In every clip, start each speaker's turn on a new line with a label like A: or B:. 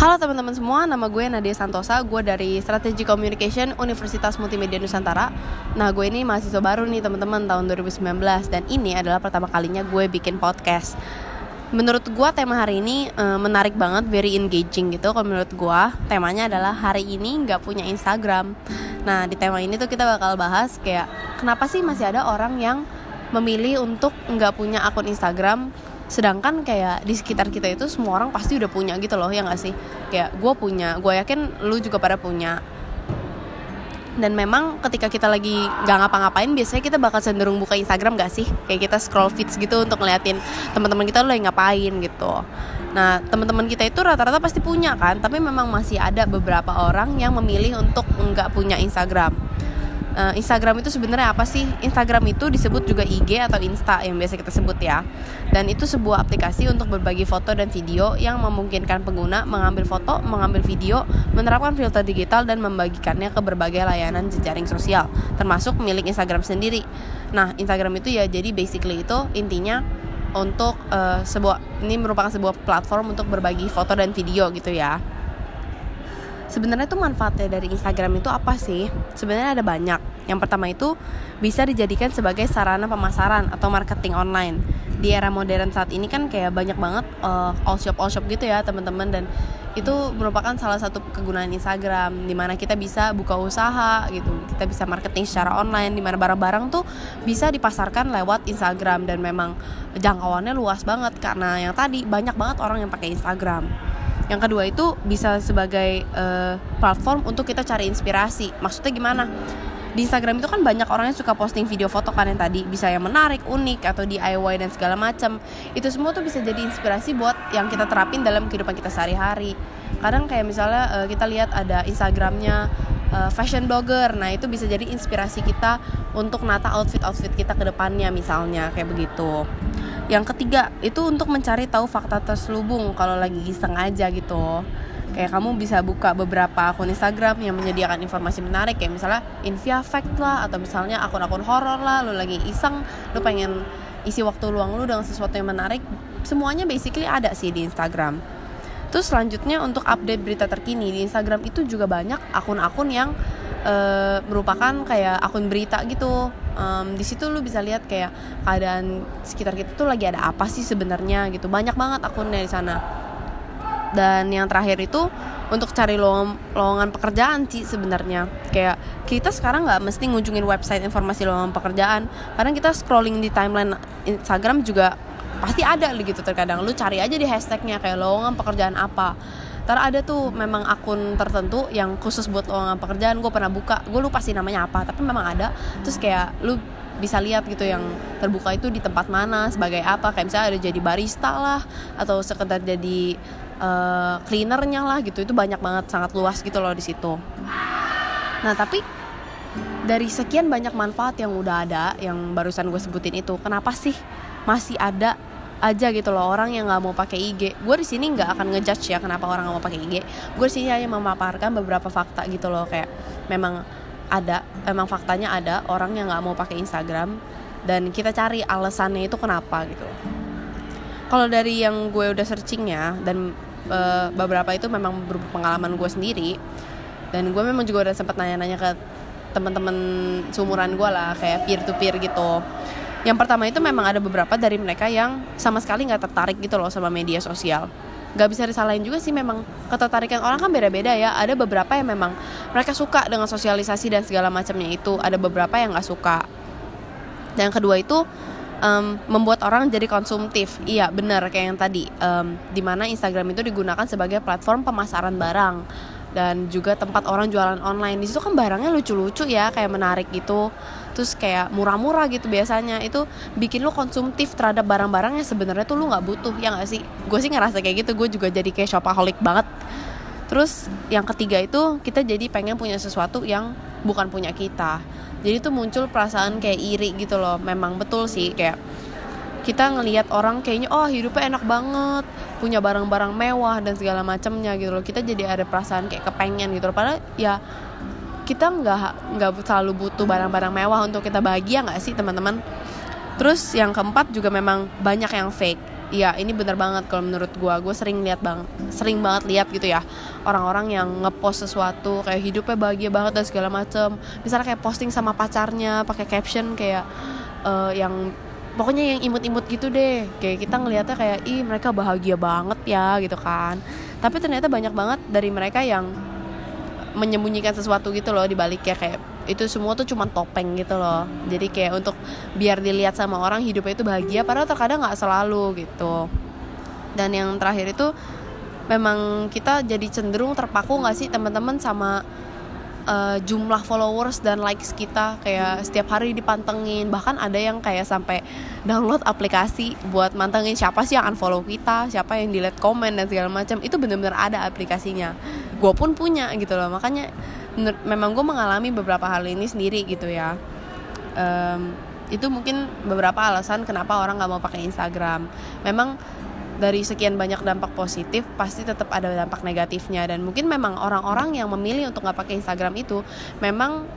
A: Halo teman-teman semua, nama gue Nadia Santosa, gue dari Strategi Communication Universitas Multimedia Nusantara. Nah, gue ini mahasiswa baru nih teman-teman tahun 2019 dan ini adalah pertama kalinya gue bikin podcast. Menurut gue tema hari ini uh, menarik banget, very engaging gitu. Kalau menurut gue temanya adalah hari ini nggak punya Instagram. Nah, di tema ini tuh kita bakal bahas kayak kenapa sih masih ada orang yang memilih untuk nggak punya akun Instagram sedangkan kayak di sekitar kita itu semua orang pasti udah punya gitu loh ya nggak sih? Kayak gue punya gue yakin lu juga pada punya. Dan memang ketika kita lagi nggak ngapa-ngapain biasanya kita bakal cenderung buka Instagram gak sih? Kayak kita scroll feeds gitu untuk ngeliatin teman-teman kita lagi ngapain gitu. Nah teman-teman kita itu rata-rata pasti punya kan tapi memang masih ada beberapa orang yang memilih untuk nggak punya Instagram uh, Instagram itu sebenarnya apa sih? Instagram itu disebut juga IG atau Insta yang biasa kita sebut ya. Dan itu sebuah aplikasi untuk berbagi foto dan video yang memungkinkan pengguna mengambil foto, mengambil video, menerapkan filter digital dan membagikannya ke berbagai layanan jejaring sosial, termasuk milik Instagram sendiri. Nah, Instagram itu ya jadi basically itu intinya untuk uh, sebuah ini merupakan sebuah platform untuk berbagi foto dan video gitu ya sebenarnya tuh manfaatnya dari Instagram itu apa sih? Sebenarnya ada banyak. Yang pertama itu bisa dijadikan sebagai sarana pemasaran atau marketing online. Di era modern saat ini kan kayak banyak banget uh, all shop all shop gitu ya teman-teman dan itu merupakan salah satu kegunaan Instagram di mana kita bisa buka usaha gitu kita bisa marketing secara online di mana barang-barang tuh bisa dipasarkan lewat Instagram dan memang jangkauannya luas banget karena yang tadi banyak banget orang yang pakai Instagram yang kedua itu bisa sebagai uh, platform untuk kita cari inspirasi maksudnya gimana di Instagram itu kan banyak orang yang suka posting video foto kan yang tadi bisa yang menarik, unik atau DIY dan segala macam. Itu semua tuh bisa jadi inspirasi buat yang kita terapin dalam kehidupan kita sehari-hari. Kadang kayak misalnya uh, kita lihat ada Instagramnya uh, fashion blogger, nah itu bisa jadi inspirasi kita untuk nata outfit-outfit kita ke depannya misalnya kayak begitu. Yang ketiga itu untuk mencari tahu fakta terselubung kalau lagi iseng aja gitu. Kayak kamu bisa buka beberapa akun Instagram yang menyediakan informasi menarik kayak misalnya Invia Fact lah atau misalnya akun-akun horor lah, lu lagi iseng, lu pengen isi waktu luang lu dengan sesuatu yang menarik, semuanya basically ada sih di Instagram. Terus selanjutnya untuk update berita terkini di Instagram itu juga banyak akun-akun yang uh, merupakan kayak akun berita gitu um, di situ lu bisa lihat kayak keadaan sekitar kita tuh lagi ada apa sih sebenarnya gitu. Banyak banget akunnya di sana. Dan yang terakhir itu untuk cari lowongan, pekerjaan sih sebenarnya. Kayak kita sekarang nggak mesti ngunjungin website informasi lowongan pekerjaan. Kadang kita scrolling di timeline Instagram juga pasti ada gitu terkadang. Lu cari aja di hashtagnya kayak lowongan pekerjaan apa Ntar ada tuh memang akun tertentu yang khusus buat lowongan pekerjaan gue pernah buka. Gue lupa sih namanya apa tapi memang ada. Terus kayak lu bisa lihat gitu yang terbuka itu di tempat mana sebagai apa. Kayak misalnya ada jadi barista lah atau sekedar jadi uh, cleanernya lah gitu. Itu banyak banget sangat luas gitu loh di situ. Nah tapi dari sekian banyak manfaat yang udah ada yang barusan gue sebutin itu kenapa sih masih ada aja gitu loh orang yang nggak mau pakai IG gue di sini nggak akan ngejudge ya kenapa orang nggak mau pakai IG gue di sini hanya memaparkan beberapa fakta gitu loh kayak memang ada memang faktanya ada orang yang nggak mau pakai Instagram dan kita cari alasannya itu kenapa gitu kalau dari yang gue udah searching ya dan e, beberapa itu memang pengalaman gue sendiri dan gue memang juga udah sempat nanya-nanya ke teman-teman seumuran gue lah kayak peer to peer gitu yang pertama itu memang ada beberapa dari mereka yang sama sekali nggak tertarik gitu loh sama media sosial. Nggak bisa disalahin juga sih memang ketertarikan orang kan beda-beda ya. Ada beberapa yang memang mereka suka dengan sosialisasi dan segala macamnya itu. Ada beberapa yang nggak suka. Dan yang kedua itu um, membuat orang jadi konsumtif. Iya benar kayak yang tadi. Um, di mana Instagram itu digunakan sebagai platform pemasaran barang dan juga tempat orang jualan online. Di situ kan barangnya lucu-lucu ya kayak menarik gitu. Terus kayak murah-murah gitu biasanya. Itu bikin lu konsumtif terhadap barang-barang yang sebenarnya tuh lu nggak butuh ya nggak sih? Gue sih ngerasa kayak gitu. Gue juga jadi kayak shopaholic banget. Terus yang ketiga itu kita jadi pengen punya sesuatu yang bukan punya kita. Jadi tuh muncul perasaan kayak iri gitu loh. Memang betul sih kayak kita ngelihat orang kayaknya oh hidupnya enak banget punya barang-barang mewah dan segala macamnya gitu loh. Kita jadi ada perasaan kayak kepengen gitu loh. Padahal ya kita nggak nggak selalu butuh barang-barang mewah untuk kita bahagia nggak sih teman-teman? Terus yang keempat juga memang banyak yang fake. Iya ini bener banget kalau menurut gue gue sering lihat bang sering banget lihat gitu ya orang-orang yang ngepost sesuatu kayak hidupnya bahagia banget dan segala macem. Misalnya kayak posting sama pacarnya pakai caption kayak uh, yang pokoknya yang imut-imut gitu deh. Kayak kita ngelihatnya kayak ih mereka bahagia banget ya gitu kan. Tapi ternyata banyak banget dari mereka yang menyembunyikan sesuatu gitu loh di baliknya. Kayak itu semua tuh cuma topeng gitu loh. Jadi kayak untuk biar dilihat sama orang hidupnya itu bahagia padahal terkadang nggak selalu gitu. Dan yang terakhir itu memang kita jadi cenderung terpaku nggak sih teman-teman sama uh, jumlah followers dan likes kita kayak setiap hari dipantengin. Bahkan ada yang kayak sampai download aplikasi buat mantengin siapa sih yang unfollow kita siapa yang delete komen dan segala macam. Itu bener-bener ada aplikasinya. Gue pun punya gitu loh. Makanya memang gue mengalami beberapa hal ini sendiri gitu ya. Um, itu mungkin beberapa alasan kenapa orang nggak mau pakai Instagram. Memang dari sekian banyak dampak positif pasti tetap ada dampak negatifnya. Dan mungkin memang orang-orang yang memilih untuk nggak pakai Instagram itu memang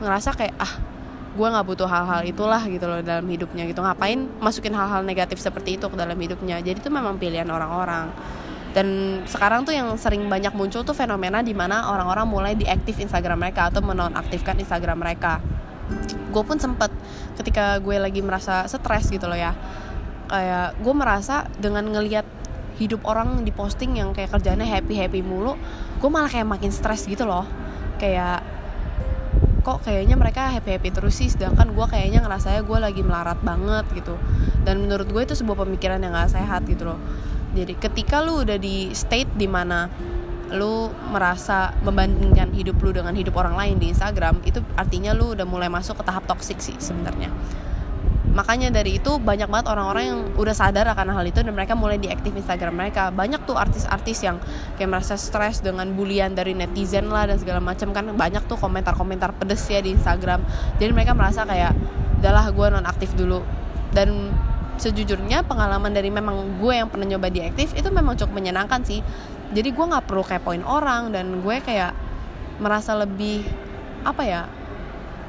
A: ngerasa kayak ah gue nggak butuh hal-hal itulah gitu loh dalam hidupnya gitu. Ngapain masukin hal-hal negatif seperti itu ke dalam hidupnya? Jadi itu memang pilihan orang-orang. Dan sekarang tuh yang sering banyak muncul tuh fenomena di mana orang-orang mulai diaktif Instagram mereka atau menonaktifkan Instagram mereka. Gue pun sempet ketika gue lagi merasa stres gitu loh ya kayak gue merasa dengan ngelihat hidup orang di posting yang kayak kerjanya happy happy mulu gue malah kayak makin stres gitu loh. Kayak kok kayaknya mereka happy happy terus sih sedangkan gue kayaknya ngerasanya gue lagi melarat banget gitu. Dan menurut gue itu sebuah pemikiran yang gak sehat gitu loh. Jadi ketika lu udah di state di mana lu merasa membandingkan hidup lu dengan hidup orang lain di Instagram itu artinya lu udah mulai masuk ke tahap toksik sih sebenarnya makanya dari itu banyak banget orang-orang yang udah sadar akan hal itu dan mereka mulai diaktif Instagram mereka. Banyak tuh artis-artis yang kayak merasa stres dengan bulian dari netizen lah dan segala macam kan. Banyak tuh komentar-komentar pedes ya di Instagram. Jadi mereka merasa kayak udahlah gue non aktif dulu. Dan sejujurnya pengalaman dari memang gue yang pernah nyoba diaktif itu memang cukup menyenangkan sih. Jadi gue nggak perlu kepoin orang dan gue kayak merasa lebih apa ya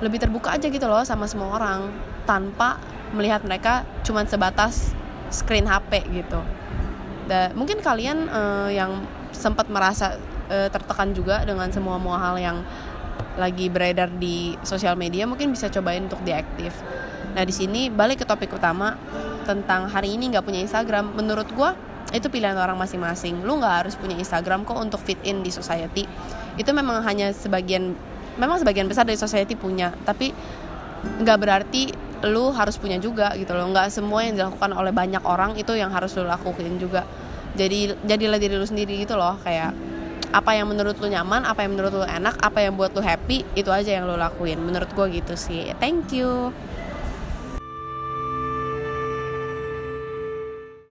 A: lebih terbuka aja gitu loh sama semua orang tanpa melihat mereka cuman sebatas screen HP gitu. Dan mungkin kalian uh, yang sempat merasa uh, tertekan juga dengan semua semua hal yang lagi beredar di sosial media mungkin bisa cobain untuk diaktif. Nah di sini balik ke topik utama tentang hari ini nggak punya Instagram menurut gue itu pilihan orang masing-masing lu nggak harus punya Instagram kok untuk fit in di society itu memang hanya sebagian memang sebagian besar dari society punya tapi nggak berarti lu harus punya juga gitu loh. Nggak semua yang dilakukan oleh banyak orang itu yang harus lu lakuin juga. Jadi jadilah diri lu sendiri gitu loh. Kayak apa yang menurut lu nyaman apa yang menurut lu enak apa yang buat lu happy itu aja yang lu lakuin. Menurut gue gitu sih. Thank you